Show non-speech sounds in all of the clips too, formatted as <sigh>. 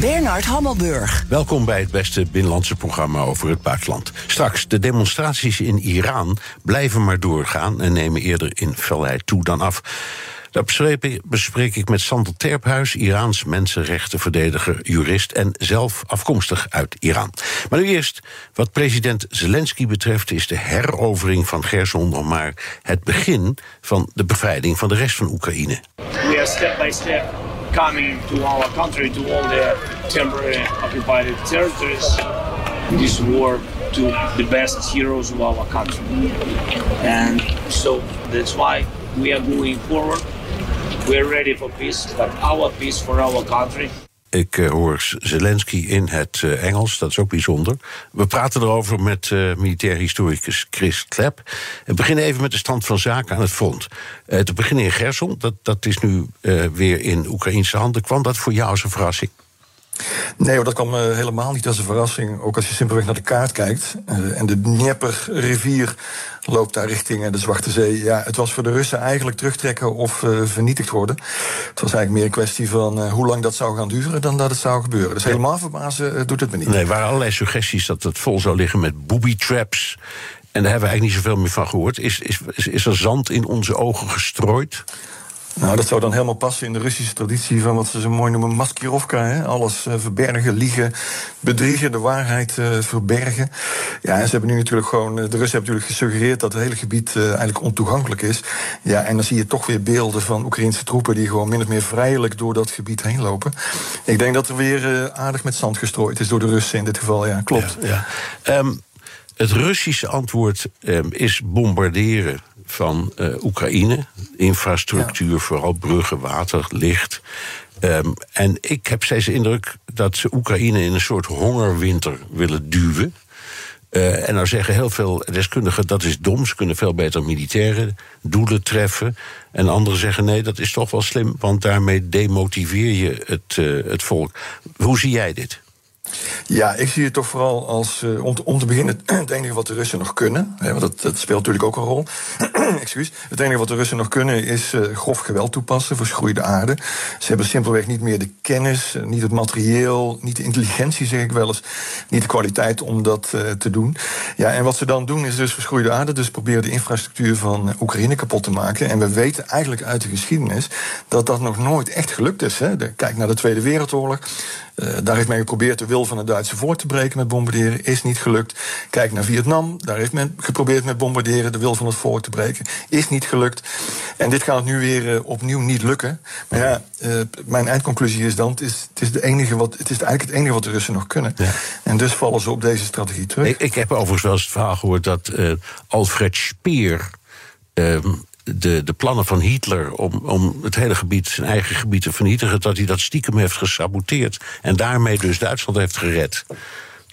Bernard Hammelburg. Welkom bij het beste binnenlandse programma over het buitenland. Straks, de demonstraties in Iran blijven maar doorgaan en nemen eerder in felheid toe dan af. Dat bespreek ik met Sander Terphuis, Iraans mensenrechtenverdediger, jurist en zelf afkomstig uit Iran. Maar nu eerst, wat president Zelensky betreft, is de herovering van Gerson nog maar het begin van de bevrijding van de rest van Oekraïne. We are step by step coming to our country, to all the temporary occupied territories. This war to the best heroes of our country. And so that's why we are moving forward. We're ready for peace, but our peace for our country. Ik uh, hoor Zelensky in het uh, Engels, dat is ook bijzonder. We praten erover met uh, militair historicus Chris Klep. We beginnen even met de stand van zaken aan het front. te beginnen in Gerson, dat, dat is nu weer in Oekraïnse handen. Kwam dat voor jou als een verrassing? Nee, dat kwam uh, helemaal niet als een verrassing. Ook als je simpelweg naar de kaart kijkt. Uh, en de Dnieper-rivier loopt daar richting uh, de Zwarte Zee. Ja, het was voor de Russen eigenlijk terugtrekken of vernietigd worden. Het was eigenlijk meer een kwestie van hoe lang dat zou gaan duren dan dat het zou gebeuren. Dus helemaal verbazen doet het me niet. Nee, er waren allerlei suggesties dat het vol zou liggen met booby traps. En daar hebben we eigenlijk niet zoveel meer van gehoord. Is, is, is er zand in onze ogen gestrooid? Nou, dat zou dan helemaal passen in de Russische traditie van wat ze zo mooi noemen maskirovka. Hè? Alles uh, verbergen, liegen, bedriegen, de waarheid uh, verbergen. Ja, en ze hebben nu natuurlijk gewoon, eh, de Russen hebben natuurlijk gesuggereerd dat het hele gebied eigenlijk ontoegankelijk is. Ja, en dan zie je toch weer beelden van Oekraïnse troepen die gewoon min of meer vrijelijk door dat gebied heen lopen. Ik denk dat er weer aardig met zand gestrooid is door de Russen in dit geval, ja, klopt. Ja. Um, het Russische antwoord um, is bombarderen van uh, Oekraïne. Infrastructuur, vooral bruggen, water, licht. Um, en ik heb steeds de indruk dat ze Oekraïne in een soort hongerwinter willen duwen. Uh, en nou zeggen heel veel deskundigen dat is dom. Ze kunnen veel beter militaire doelen treffen. En anderen zeggen nee, dat is toch wel slim, want daarmee demotiveer je het, uh, het volk. Hoe zie jij dit? Ja, ik zie het toch vooral als, uh, om, te, om, te, beginnen, <clears throat> het enige wat de Russen nog kunnen, hè, want dat, dat, speelt natuurlijk ook een rol. <clears throat> Excuus. Het enige wat de Russen nog kunnen is uh, grof geweld toepassen, verschroeide aarde. Ze hebben simpelweg niet meer de kennis, eh, niet het materieel, niet de intelligentie, zeg ik wel eens, niet de kwaliteit om dat te doen. Ja, en wat ze dan doen is dus verschroeide aarde, dus proberen de infrastructuur van Oekraïne kapot te maken. En we weten eigenlijk uit de geschiedenis dat dat nog nooit echt gelukt is. Hè. Kijk naar de Tweede Wereldoorlog. Uh, daar heeft men geprobeerd de wil van het Duitse voor te breken met bombarderen. Is niet gelukt. Kijk naar Vietnam. Daar heeft men geprobeerd met bombarderen de wil van het voor te breken. Is niet gelukt. En dit gaat nu weer uh, opnieuw niet lukken. Maar ja, uh, mijn eindconclusie is dan: het is, het is, de enige wat, het is eigenlijk het enige wat de Russen nog kunnen. Ja. En dus vallen ze op deze strategie terug. Ik, ik heb overigens wel eens het verhaal gehoord dat Alfred Speer. Ehm, de, de plannen van Hitler om, om het hele gebied, zijn eigen gebied te vernietigen, dat hij dat stiekem heeft gesaboteerd. En daarmee dus Duitsland heeft gered.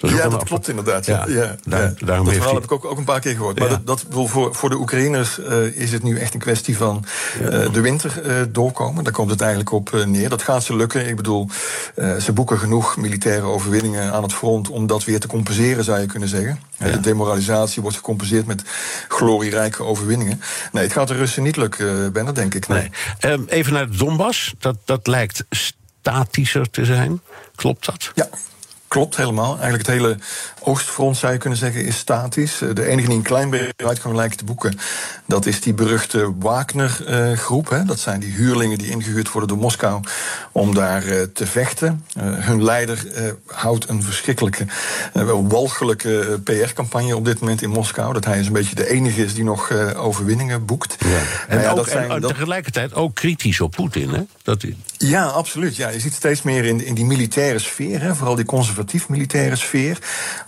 Dat ja, dat klopt inderdaad. Ja, ja, daar, ja. dat verhaal heb ik ook, ook een paar keer gehoord. Maar dat, dat, voor, voor de Oekraïners uh, is het nu echt een kwestie van uh, de winter uh, doorkomen. Daar komt het eigenlijk op neer. Dat gaat ze lukken. Ik bedoel, ze boeken genoeg militaire overwinningen aan het front om dat weer te compenseren, zou je kunnen zeggen. De demoralisatie wordt gecompenseerd met glorierijke overwinningen. Nee, het gaat de Russen niet lukken, Ben, dat denk ik. Nee. nee. Um, even naar Donbass. Dat, dat lijkt statischer te zijn. Klopt dat? Ja, klopt helemaal. Eigenlijk het hele oostfront, zou je kunnen zeggen, is statisch. Eh, de enige die een klein beetje uitgang lijkt te boeken... dat is die beruchte Wagner-groep. dat zijn die huurlingen die ingehuurd worden door Moskou... om daar uh, te vechten. Hun leider houdt een verschrikkelijke, walgelijke PR-campagne... op dit moment in Moskou. Dat hij is een beetje de enige is die nog overwinningen boekt. Ja. En, ja, ook, dat zijn, en dat... tegelijkertijd ook kritisch op Poetin, hè? Dat... Ja, absoluut. Ja, je ziet steeds meer in, in die militaire sfeer... Hè, vooral die conservatieve conservatief militaire sfeer.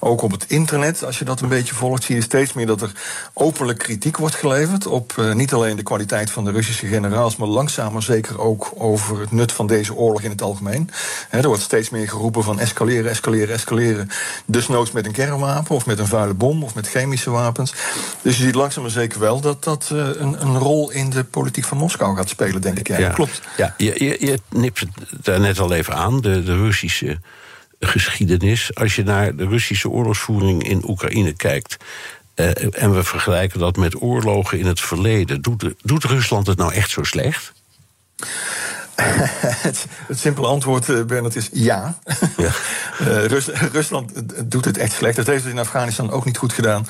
Ook op het internet, als je dat een beetje volgt, zie je steeds meer dat er openlijk kritiek wordt geleverd op uh, niet alleen de kwaliteit van de Russische generaals, maar langzaam maar zeker ook over het nut van deze oorlog in het algemeen. He, er wordt steeds meer geroepen van escaleren, escaleren, escaleren. Dus noods met een kernwapen of met een vuile bom of met chemische wapens. Dus je ziet langzaam maar zeker wel dat dat uh, een, een, rol in de politiek van Moskou gaat spelen, denk ik. Ja, ja. klopt. Ja, je, je, je nipt het daar net al even aan, de, de Russische geschiedenis. Als je naar de Russische oorlogsvoering in Oekraïne kijkt. Uh, en we vergelijken dat met oorlogen in het verleden. Doet, doet Rusland het nou echt zo slecht? <laughs> het, het, simpele antwoord, uh, Bernard, is ja. <laughs> ja. uh, Rus, Rusland doet het echt slecht. Het heeft het in Afghanistan ook niet goed gedaan.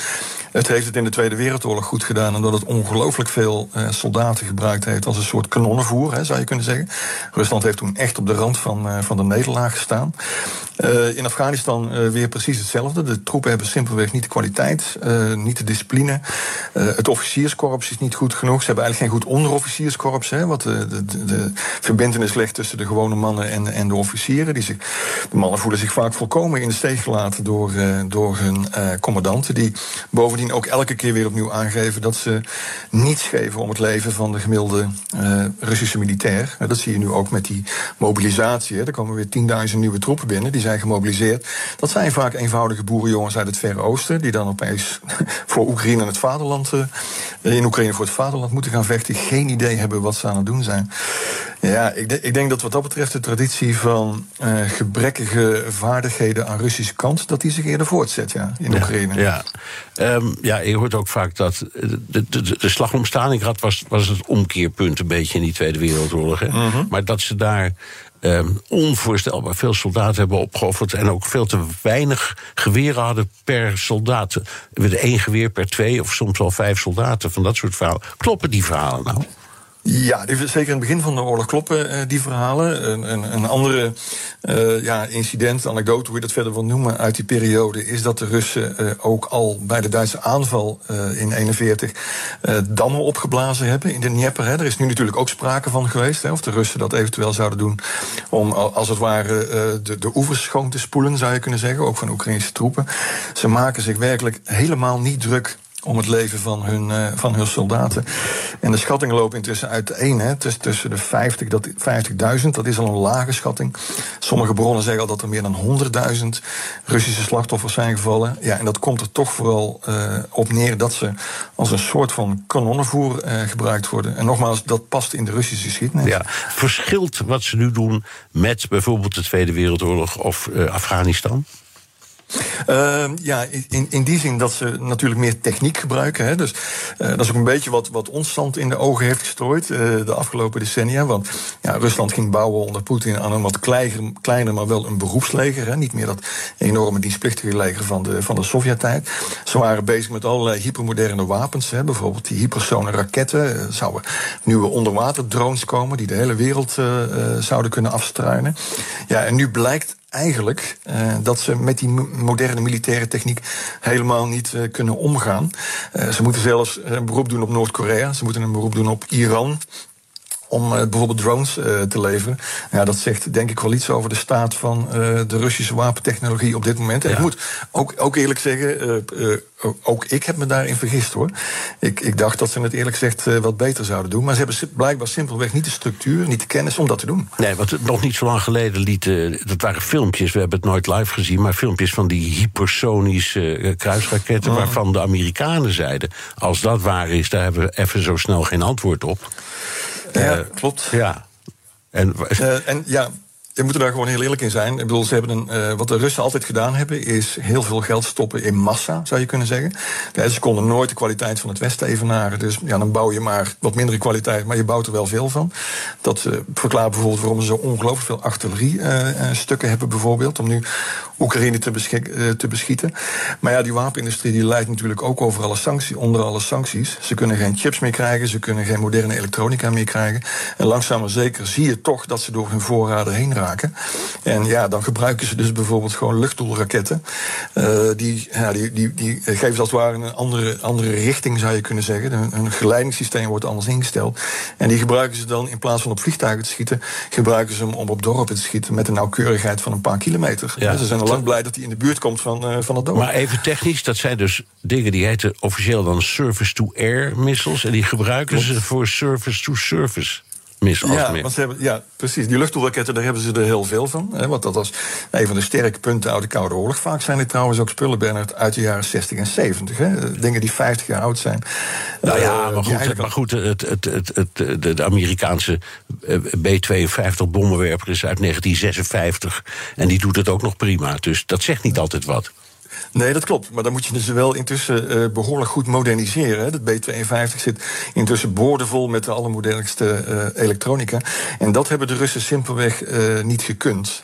Het heeft het in de Tweede Wereldoorlog goed gedaan, omdat het ongelooflijk veel uh, soldaten gebruikt heeft als een soort kanonnenvoer, hè, zou je kunnen zeggen. Rusland heeft toen echt op de rand van, uh, van de nederlaag gestaan. In Afghanistan weer precies hetzelfde. De troepen hebben simpelweg niet de kwaliteit, niet de discipline. het officierskorps is niet goed genoeg. Ze hebben eigenlijk geen goed onderofficierskorps, hè, wat de, de, de verbindenis legt tussen de gewone mannen en, en de officieren. Die zich, de mannen voelen zich vaak volkomen in de steek gelaten door, door hun commandanten, die bovendien ook elke keer weer opnieuw aangeven dat ze niets geven om het leven van de gemiddelde uh, Russische militair. Dat zie je nu ook met die mobilisatie. Er komen weer tienduizend nieuwe troepen binnen, die zijn gemobiliseerd. Dat zijn vaak eenvoudige boerenjongens uit het Verre Oosten, die dan opeens <laughs> voor Oekraïne het vaderland, in Oekraïne voor het vaderland moeten gaan vechten. Geen idee hebben wat ze aan het doen zijn. Ja, ik, ik denk dat wat dat betreft de traditie van uh, gebrekkige vaardigheden aan Russische kant, dat die zich eerder voortzet ja, in ja, Oekraïne. Ja. Um, ja, je hoort ook vaak dat de, de, de slag om Stalingrad was, was het omkeerpunt een beetje in die Tweede Wereldoorlog. Hè? Mm -hmm. Maar dat ze daar um, onvoorstelbaar veel soldaten hebben opgeofferd en ook veel te weinig geweren hadden per soldaat. We één geweer per twee of soms wel vijf soldaten van dat soort verhalen. Kloppen die verhalen nou? Ja, zeker in het begin van de oorlog kloppen uh, die verhalen. Een, een, een andere uh, ja, incident, anekdote, hoe je dat verder wil noemen, uit die periode, is dat de Russen uh, ook al bij de Duitse aanval in 41 dammen opgeblazen hebben in de Dnieper. Hè. Er is nu natuurlijk ook sprake van geweest, hè, of de Russen dat eventueel zouden doen om als het ware de, de oevers schoon te spoelen, zou je kunnen zeggen, ook van Oekraïnse troepen. Ze maken zich werkelijk helemaal niet druk om het leven van hun, uh, van hun soldaten. En de schattingen lopen intussen uiteen. Hè, tussen, tussen de 50.000, dat, 50 dat is al een lage schatting. Sommige bronnen zeggen al dat er meer dan 100.000 Russische slachtoffers zijn gevallen. Ja, en dat komt er toch vooral uh, op neer dat ze als een soort van kanonnenvoer uh, gebruikt worden. En nogmaals, dat past in de Russische geschiedenis. Ja, verschilt wat ze nu doen met bijvoorbeeld de Tweede Wereldoorlog of Afghanistan? Uh, ja, in, in die zin dat ze natuurlijk meer techniek gebruiken. Hè. Dus uh, dat is ook een beetje wat, wat ons in de ogen heeft gestrooid uh, de afgelopen decennia. Want ja, Rusland ging bouwen onder Poetin aan een wat kleiner, kleiner, maar wel een beroepsleger. Hè. Niet meer dat enorme dienstplichtige leger van de, van de Sovjet-tijd. Ze waren bezig met allerlei hypermoderne wapens. Hè. Bijvoorbeeld die hypersone raketten. Er zouden nieuwe onderwaterdrones komen die de hele wereld zouden kunnen afstruinen. Ja, en nu blijkt eigenlijk uh, dat ze met die moderne militaire techniek helemaal niet uh, kunnen omgaan. Uh, ze moeten zelfs een beroep doen op Noord-Korea, ze moeten een beroep doen op Iran om uh, bijvoorbeeld drones uh, te leveren. Ja, dat zegt denk ik wel iets over de staat van uh, de Russische wapentechnologie op dit moment. En ja. ik moet ook, ook eerlijk zeggen, ook ik heb me daarin vergist hoor. Ik, ik dacht dat ze het eerlijk gezegd wat beter zouden doen. Maar ze hebben blijkbaar simpelweg niet de structuur, niet de kennis om dat te doen. Nee, want nog niet zo lang geleden lieten, dat waren filmpjes, we hebben het nooit live gezien, maar filmpjes van die hypersonische kruisraketten, oh. waarvan de Amerikanen zeiden: als dat waar is, daar hebben we even zo snel geen antwoord op. Ja, uh, klopt. Ja. En, uh, en ja, we moeten daar gewoon heel eerlijk in zijn. Ik bedoel, ze hebben een, uh, wat de Russen altijd gedaan hebben, is heel veel geld stoppen in massa, zou je kunnen zeggen. Ze konden nooit de kwaliteit van het Westen evenaren. Dus ja, dan bouw je maar wat mindere kwaliteit, maar je bouwt er wel veel van. Dat uh, verklaart bijvoorbeeld waarom ze zo ongelooflijk veel artilleriestukken uh, hebben, bijvoorbeeld, om nu Oekraïne te, te, beschieten. Maar ja, die wapenindustrie die leidt natuurlijk ook over alle sancties, onder alle sancties. Ze kunnen geen chips meer krijgen, ze kunnen geen moderne elektronica meer krijgen. En langzaam maar zeker zie je toch dat ze door hun voorraden heen raken. Raken. En ja, dan gebruiken ze dus bijvoorbeeld gewoon luchtdoelraketten. Uh, die, ja, die, die, die geven als het ware een andere, andere richting, zou je kunnen zeggen. Hun, hun geleidingssysteem wordt anders ingesteld. En die gebruiken ze dan in plaats van op vliegtuigen te schieten, gebruiken ze hem om op dorpen te schieten met een nauwkeurigheid van een paar kilometer. Ja. ze zijn al lang blij dat hij in de buurt komt van, uh, van het dorp. Maar even technisch, dat zijn dus dingen die heten officieel dan surface-to-air missiles. En die gebruiken ze voor surface-to-surface ja, want ze hebben, ja, precies. Die luchtdoelraketten, daar hebben ze er heel veel van. Hè, want dat was een van de sterke punten uit de Koude Oorlog. Vaak zijn dit trouwens ook spullen, Bernard, uit de jaren 60 en 70. Hè. Dingen die 50 jaar oud zijn. Nou ja, maar goed, maar goed het, het, het, het, de, de Amerikaanse eh, B-52 bommenwerper is uit 1956. En die doet het ook nog prima. Dus dat zegt niet altijd wat. Nee, dat klopt. Maar dan moet je dus wel intussen uh, behoorlijk goed moderniseren. Hè. Dat B-52 zit intussen boordevol met de allermodernste uh, elektronica. En dat hebben de Russen simpelweg uh, niet gekund.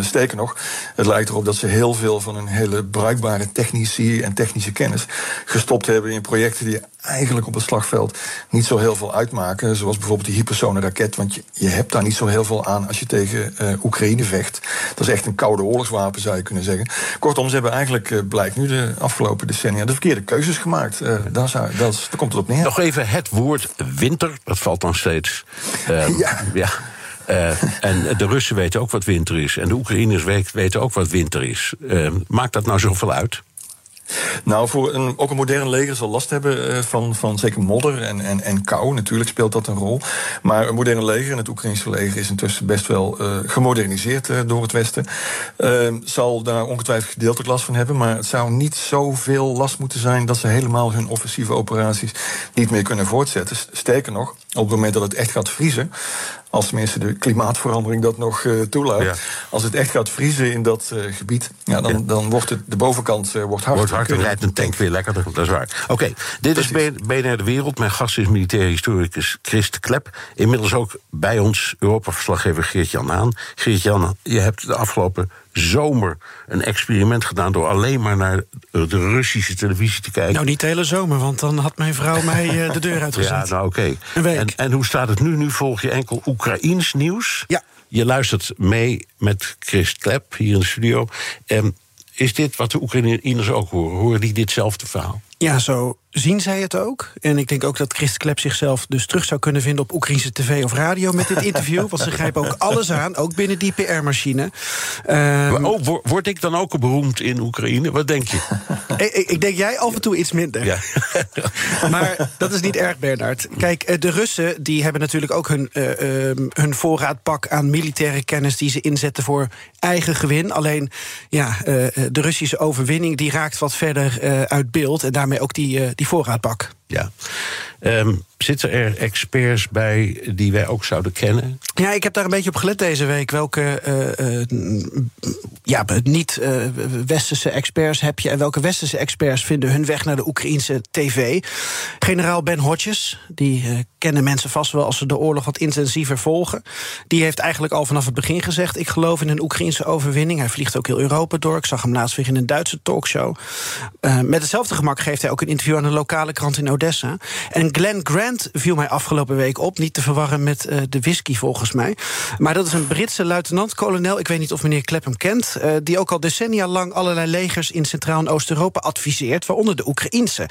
sterker nog, het lijkt erop dat ze heel veel van hun hele bruikbare technici en technische kennis gestopt hebben in projecten die eigenlijk op het slagveld niet zo heel veel uitmaken. Zoals bijvoorbeeld die hypersone raket. Want je, je hebt daar niet zo heel veel aan als je tegen Oekraïne vecht. Dat is echt een koude oorlogswapen, zou je kunnen zeggen. Kortom, ze hebben eigenlijk uh, blijkt nu de afgelopen decennia de verkeerde keuzes gemaakt. Uh, daar, zou, dat, daar komt het op neer. Nog even het woord winter, dat valt dan steeds. Uh, <laughs> ja. ja. Uh, en de Russen weten ook wat winter is. En de Oekraïners weten ook wat winter is. maakt dat nou zoveel uit? Nou, voor een, ook een modern leger zal last hebben uh, van, van zeker modder en, en, en kou. Natuurlijk speelt dat een rol. Maar een moderne leger, en het Oekraïnse leger, is intussen best wel uh, gemoderniseerd uh, door het Westen. Ehm, zal daar ongetwijfeld gedeeltelijk last van hebben. Maar het zou niet zoveel last moeten zijn dat ze helemaal hun offensieve operaties niet meer kunnen voortzetten. Sterker nog, op het moment dat het echt gaat vriezen, als tenminste de klimaatverandering dat nog uh, toelaat. Als het echt gaat vriezen in dat uh, gebied, ja, dan, dan wordt het, de bovenkant uh, wordt hard. Wordt hard, rijdt een tank weer lekkerder, dat is waar. Oké, okay, dit Precies. is BNR De Wereld. Mijn gast is militair historicus Christ Klep. Inmiddels ook bij ons Europa-verslaggever Geert-Jan Haan. Geert-Jan, je hebt de afgelopen zomer een experiment gedaan door alleen maar naar de Russische televisie te kijken. Nou, niet de hele zomer, want dan had mijn vrouw <laughs> mij de deur uitgezet. Ja, nou oké. Okay. En, en hoe staat het nu? Nu volg je enkel Oekraïens nieuws. Ja. Je luistert mee met Chris Klep hier in de studio. En is dit wat de Oekraïners ook horen? Horen die ditzelfde verhaal? Ja, zo zien zij het ook. En ik denk ook dat Christ Klep zichzelf dus terug zou kunnen vinden op Oekraïnse tv of radio met dit interview. want ze <laughs> grijpen ook alles aan, ook binnen die PR-machine. Um, oh, word ik dan ook beroemd in Oekraïne? Wat denk je? <laughs> ik, ik, denk jij af en toe iets minder. Ja. <laughs> maar dat is niet erg, Bernard. Kijk, eh, de Russen die hebben natuurlijk ook hun, uh, hun voorraadpak aan militaire kennis die ze inzetten voor eigen gewin. Alleen ja, de Russische overwinning die raakt wat verder uit beeld. En daarmee ook die die voorraadbak. Ja. Um, zitten er experts bij die wij ook zouden kennen? Ja, ik heb daar een beetje op gelet deze week. Welke uh, uh, ja, niet-westerse uh, experts heb je... en welke westerse experts vinden hun weg naar de Oekraïnse tv? Generaal Ben Hodges, die kennen mensen vast wel... als ze de oorlog wat intensiever volgen. Die heeft eigenlijk al vanaf het begin gezegd... ik geloof in een Oekraïnse overwinning. Hij vliegt ook heel Europa door. Ik zag hem laatst weer in een Duitse talkshow. met hetzelfde gemak geeft hij ook een interview... aan een lokale krant in Odessa. En Glenn Grant viel mij afgelopen week op. Niet te verwarren met uh, de whisky volgens mij. Maar dat is een Britse luitenant-kolonel. Ik weet niet of meneer Klep hem kent. Uh, die ook al decennia lang allerlei legers in Centraal- en Oost-Europa adviseert. Waaronder de Oekraïnse.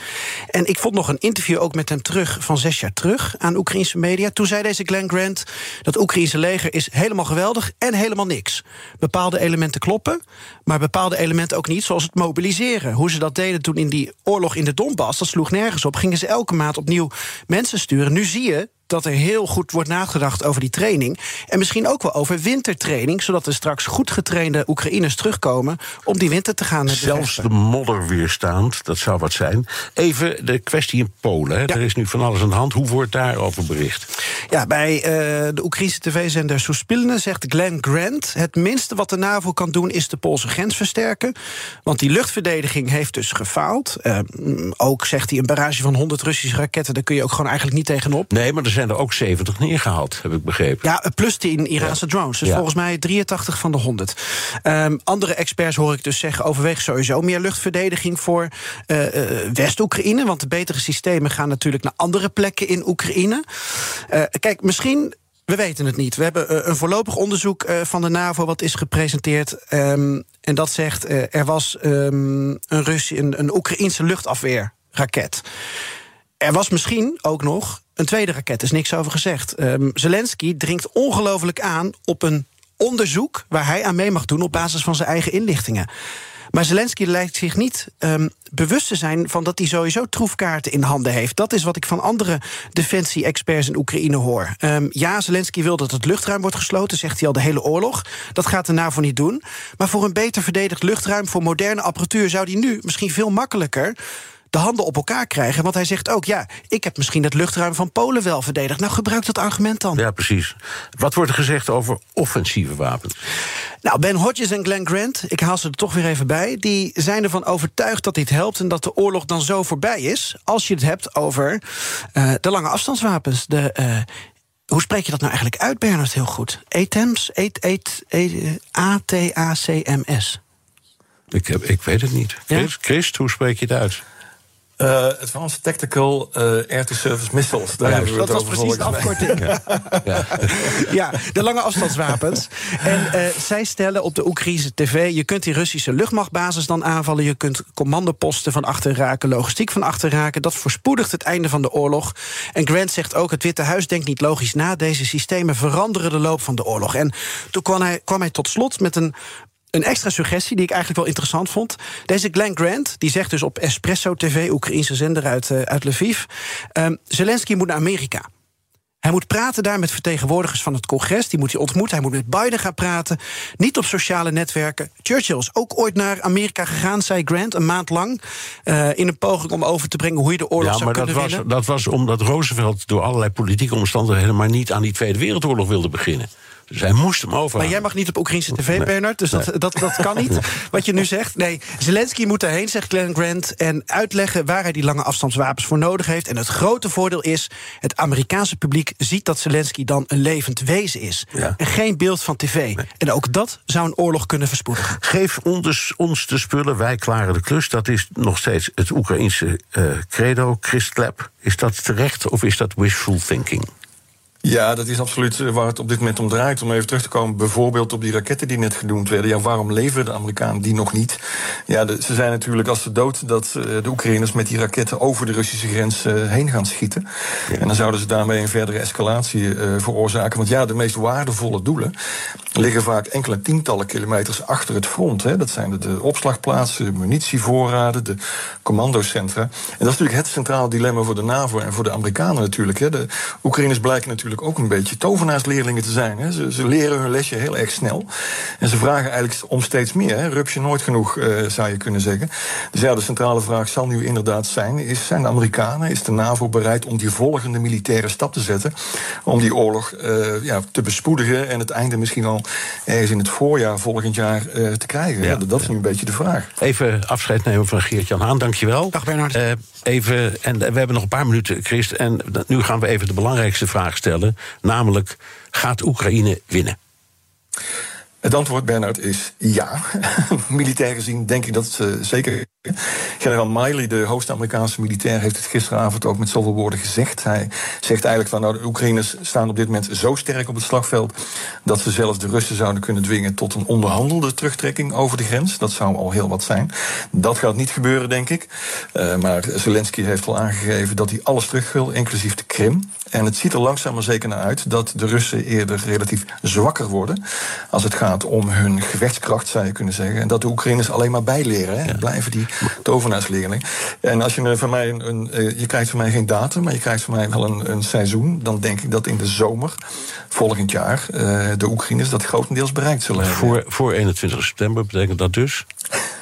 En ik vond nog een interview ook met hem terug van zes jaar terug aan Oekraïnse media. Toen zei deze Glenn Grant dat Oekraïnse leger is helemaal geweldig en helemaal niks. Bepaalde elementen kloppen, maar bepaalde elementen ook niet. Zoals het mobiliseren. Hoe ze dat deden toen in die oorlog in de Donbass. Dat sloeg nergens op. Gingen ze elke maand opnieuw mensen sturen. Nu zie je dat er heel goed wordt nagedacht over die training. En misschien ook wel over wintertraining, zodat er straks goed getrainde Oekraïners terugkomen om die winter te gaan. Zelfs de modder weerstaand, dat zou wat zijn. Even de kwestie in Polen. Hè. Er is nu van alles aan de hand. Hoe wordt daarover bericht? Ja, bij uh, de Oekraïnse tv-zender Suspilne zegt Glenn Grant: het minste wat de NAVO kan doen is de Poolse grens versterken. Want die luchtverdediging heeft dus gefaald. Uh, ook zegt hij een barrage van 100 Russische raketten, daar kun je ook gewoon eigenlijk niet tegenop. Nee, maar er zijn zijn er ook 70 neergehaald, heb ik begrepen. Ja, plus 10 Iraanse drones. Dus volgens mij 83 van de 100. Um, andere experts hoor ik dus zeggen... overweeg sowieso meer luchtverdediging voor uh, uh, West-Oekraïne. Want de betere systemen gaan natuurlijk naar andere plekken in Oekraïne. Uh, kijk, misschien We weten het niet. We hebben eh, een voorlopig onderzoek eh, van de NAVO wat is gepresenteerd. Ehm, en dat zegt er was um, een, Russie, een, een Oekraïense luchtafweerraket. Er was misschien ook nog een tweede raket, er is niks over gezegd. Um, Zelensky dringt ongelooflijk aan op een onderzoek waar hij aan mee mag doen op basis van zijn eigen inlichtingen. Maar Zelensky lijkt zich niet um, bewust te zijn van dat hij sowieso troefkaarten in handen heeft. Dat is wat ik van andere defensie-experts in Oekraïne hoor. Um, ja, Zelensky wil dat het luchtruim wordt gesloten, zegt hij al de hele oorlog. Dat gaat de NAVO niet doen. Maar voor een beter verdedigd luchtruim, voor moderne apparatuur, zou hij nu misschien veel makkelijker de handen op elkaar krijgen. Want hij zegt ook, ja, ik heb misschien het luchtruim van Polen wel verdedigd. Nou, gebruik dat argument dan. Ja, precies. Wat wordt er gezegd over offensieve wapens? Nou, Ben Hodges en Glenn Grant, ik haal ze er toch weer even bij... die zijn ervan overtuigd dat dit helpt... en dat de oorlog dan zo voorbij is... als je het hebt over uh, de lange afstandswapens. De, uh, hoe spreek je dat nou eigenlijk uit, Bernard, heel goed? ATAMS? A-T-A-C-M-S. Ik, heb, ik weet het niet. Ja? Christ, hoe spreek je het uit? Uh, Advanced Tactical uh, Air to Service Missiles. Daar ja, hebben we dat het was precies de afkorting. Ja. Ja. <laughs> ja. de lange afstandswapens. En uh, zij stellen op de Oekraïnse tv... je kunt die Russische luchtmachtbasis dan aanvallen... je kunt commandoposten van achter raken, logistiek van achter raken. Dat voorspoedigt het einde van de oorlog. En Grant zegt ook, het Witte Huis denkt niet logisch na... deze systemen veranderen de loop van de oorlog. En toen kwam hij, kwam hij tot slot met een een extra suggestie die ik eigenlijk wel interessant vond. Deze Glenn Grant, die zegt dus op Espresso TV, Oekraïnse zender uit, uh, uit Lviv... Um, Zelensky moet naar Amerika. Hij moet praten daar met vertegenwoordigers van het congres. Die moet hij ontmoeten. Hij moet met Biden gaan praten. Niet op sociale netwerken. Churchill is ook ooit naar Amerika gegaan, zei Grant, een maand lang. Uh, in een poging om over te brengen hoe je de oorlog ja, zou kunnen winnen. Ja, maar dat was omdat Roosevelt door allerlei politieke omstandigheden... maar niet aan die Tweede Wereldoorlog wilde beginnen. Dus hij moest hem over. Maar jij mag niet op Oekraïnse tv, nee. Bernard, dus dat, dat, dat kan niet. Wat je nu zegt. Nee, Zelensky moet erheen, zegt Glenn Grant... en uitleggen waar hij die lange afstandswapens voor nodig heeft. En het grote voordeel is... het Amerikaanse publiek ziet dat Zelensky dan een levend wezen is. Ja. En geen beeld van tv. Nee. En ook dat zou een oorlog kunnen verspoedigen. Geef ons, ons de spullen, wij klaren de klus. Dat is nog steeds het Oekraïnse uh, credo, Christlab. Is dat terecht of is dat wishful thinking? Ja, dat is absoluut waar het op dit moment om draait. Om even terug te komen, bijvoorbeeld op die raketten die net genoemd werden. Ja, waarom leveren de Amerikanen die nog niet? Ja, de, ze zijn natuurlijk als ze dood dat uh, de Oekraïners met die raketten over de Russische grens uh, heen gaan schieten. Ja. En dan zouden ze daarmee een verdere escalatie uh, veroorzaken. Want ja, de meest waardevolle doelen liggen vaak enkele tientallen kilometers achter het front. Hè. Dat zijn de, de opslagplaatsen, de munitievoorraden, de commandocentra. En dat is natuurlijk het centrale dilemma voor de NAVO en voor de Amerikanen natuurlijk. Hè. De Oekraïners blijken natuurlijk ook een beetje tovenaarsleerlingen te zijn. Hè. Ze, ze, leren hun lesje heel erg snel. En ze vragen eigenlijk om steeds meer. Hè. Rups je nooit genoeg, uh, zou je kunnen zeggen. Dus ja, de centrale vraag zal nu inderdaad zijn... Is, zijn de Amerikanen, is de NAVO bereid om die volgende militaire stap te zetten... om die oorlog uh, ja, te bespoedigen en het einde misschien al ergens in het voorjaar volgend jaar uh, te krijgen? Ja, dat is nu een beetje de vraag. Even afscheid nemen van Geert-Jan Haan, dankjewel. Dag Bernard. even, en we hebben nog een paar minuten, Christ. En nu gaan we even de belangrijkste vraag stellen. Namelijk, gaat Oekraïne winnen? Het antwoord, Bernard, is ja. <laughs> Militair gezien denk ik dat uh, zeker. Generaal Miley, de hoogste Amerikaanse militair, heeft het gisteravond ook met zoveel woorden gezegd. Hij zegt eigenlijk van nou, de Oekraïners staan op dit moment zo sterk op het slagveld dat ze zelfs de Russen zouden kunnen dwingen tot een onderhandelde terugtrekking over de grens. Dat zou al heel wat zijn. Dat gaat niet gebeuren, denk ik. Uh, maar Zelensky heeft al aangegeven dat hij alles terug wil, inclusief de Krim. En het ziet er langzaam maar zeker naar uit dat de Russen eerder relatief zwakker worden als het gaat om hun gevechtskracht, zou je kunnen zeggen. En dat de Oekraïners alleen maar bijleren. Hè? Ja. Blijven die tovenaarsleerling. En als je van mij een, een, je krijgt van mij geen datum, maar je krijgt van mij wel een, een seizoen, dan denk ik dat in de zomer volgend jaar uh, de Oekraïners dat grotendeels bereikt zullen hebben. Voor, voor 21 september betekent dat dus?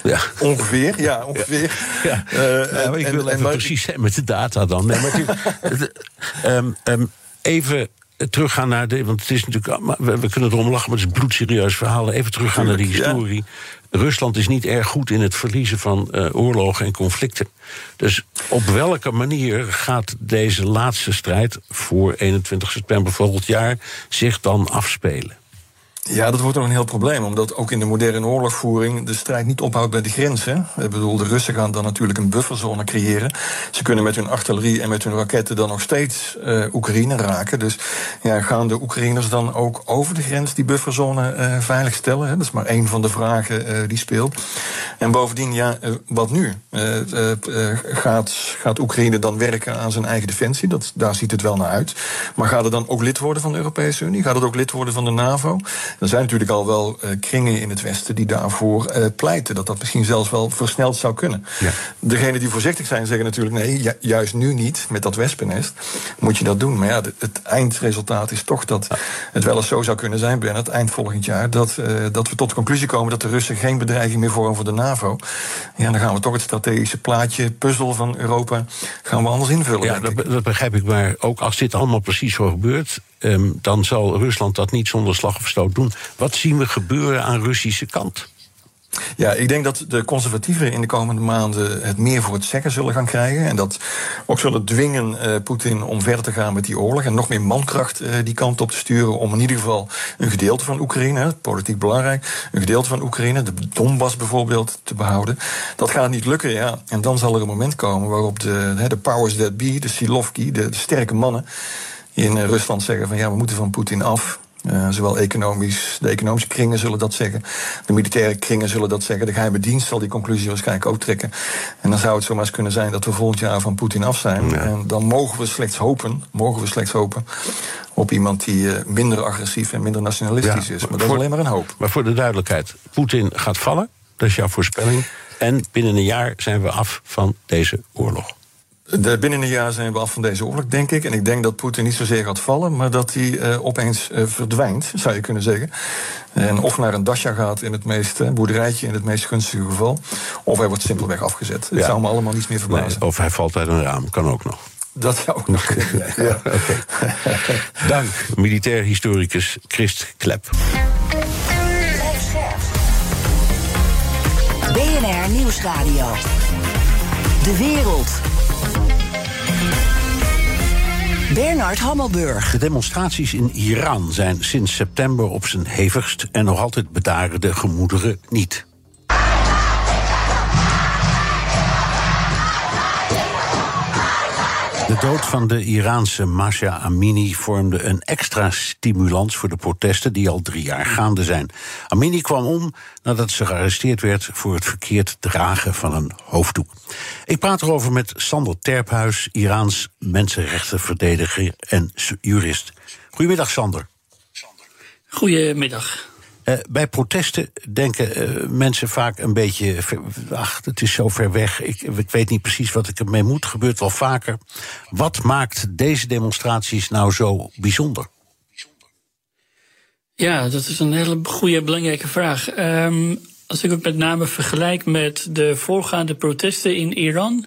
Ja. Ongeveer, ja, ongeveer. Ja. Uh, ja, ik en, wil even en, precies zijn met de data dan. Nee, maar um, <laughs> um, even teruggaan naar de. Want het is natuurlijk. We, we kunnen erom lachen, maar het is een bloedserieus verhaal. Even teruggaan naar de historie. Ja. Rusland is niet erg goed in het verliezen van uh, oorlogen en conflicten. Dus op welke manier gaat deze laatste strijd voor 21 september volgend jaar zich dan afspelen? Ja, dat wordt ook een heel probleem, omdat ook in de moderne oorlogvoering de strijd niet ophoudt bij de grenzen. Ik bedoel, de Russen gaan dan natuurlijk een bufferzone creëren. Ze kunnen met hun artillerie en met hun raketten dan nog steeds uh, Oekraïne raken. Dus ja, gaan de Oekraïners dan ook over de grens die bufferzone uh, veilig stellen? Hè? Dat is maar één van de vragen uh, die speelt. En bovendien, ja, wat nu? gaat, gaat Oekraïne dan werken aan zijn eigen defensie? Dat, daar ziet het wel naar uit. Maar gaat het dan ook lid worden van de Europese Unie? Gaat het ook lid worden van de NAVO? Er zijn natuurlijk al wel uh, kringen in het Westen die daarvoor uh, pleiten. Dat dat misschien zelfs wel versneld zou kunnen. Ja. Degenen die voorzichtig zijn zeggen natuurlijk nee, ju juist nu niet met dat wespennest. Moet je dat doen. Maar ja, het eindresultaat is toch dat het wel eens zo zou kunnen zijn, Bernard, eind volgend jaar, dat, uh, dat we tot de conclusie komen dat de Russen geen bedreiging meer vormen voor de NAVO. Ja, dan gaan we toch het strategische plaatje, puzzel van Europa, gaan we anders invullen. Ja, dat, dat, begrijp ik. Maar ook als dit allemaal precies zo gebeurt, um, dan zal Rusland dat niet zonder slag of stoot doen. Wat zien we gebeuren aan Russische kant? Ja, ik denk dat de conservatieven in de komende maanden het meer voor het zeggen zullen gaan krijgen. En dat ook zullen dwingen uh, Poetin om verder te gaan met die oorlog. En nog meer mankracht uh, die kant op te sturen. Om in ieder geval een gedeelte van Oekraïne, politiek belangrijk, een gedeelte van Oekraïne, de Donbass bijvoorbeeld, te behouden. Dat gaat niet lukken, ja. En dan zal er een moment komen waarop de, de powers that be, de Silovki, de sterke mannen in uh, Rusland zeggen van ja, we moeten van Poetin af. Uh, zowel economisch, de economische kringen zullen dat zeggen, de militaire kringen zullen dat zeggen, de geheime dienst zal die conclusie waarschijnlijk ook trekken. En dan zou het zomaar eens kunnen zijn dat we volgend jaar van Poetin af zijn. En dan mogen we slechts hopen, mogen we slechts hopen op iemand die uh, minder agressief en minder nationalistisch ja, is. Maar dat is alleen maar een hoop. Maar voor de duidelijkheid, Poetin gaat vallen, dat is jouw voorspelling. En binnen een jaar zijn we af van deze oorlog. De, binnen een jaar zijn we af van deze oorlog, denk ik. En ik denk dat Poetin niet zozeer gaat vallen, maar dat hij uh, opeens uh, verdwijnt, zou je kunnen zeggen. En of naar een dasja gaat in het meest, uh, boerderijtje in het meest gunstige geval, of hij wordt simpelweg afgezet. Ja. Het zou me allemaal niets meer verbazen. Nee, of hij valt uit een raam, kan ook nog. Dat zou ook nog kunnen. ja. <laughs> Dank, militair historicus Christ Klep. BNR Nieuwsradio. De wereld. Bernard Hammelburg. De demonstraties in Iran zijn sinds september op zijn hevigst en nog altijd bedaren de gemoederen niet. De dood van de Iraanse Masha Amini vormde een extra stimulans voor de protesten die al drie jaar gaande zijn. Amini kwam om nadat ze gearresteerd werd voor het verkeerd dragen van een hoofddoek. Ik praat erover met Sander Terphuis, Iraans mensenrechtenverdediger en jurist. Goedemiddag, Sander. Goedemiddag. Uh, bij protesten denken uh, mensen vaak een beetje. Ach, het is zo ver weg. Ik, ik, weet niet precies wat ik ermee moet. Gebeurt wel vaker. Wat maakt deze demonstraties nou zo bijzonder? Ja, dat is een hele goede, belangrijke vraag. Um, als ik het met name vergelijk met de voorgaande protesten in Iran.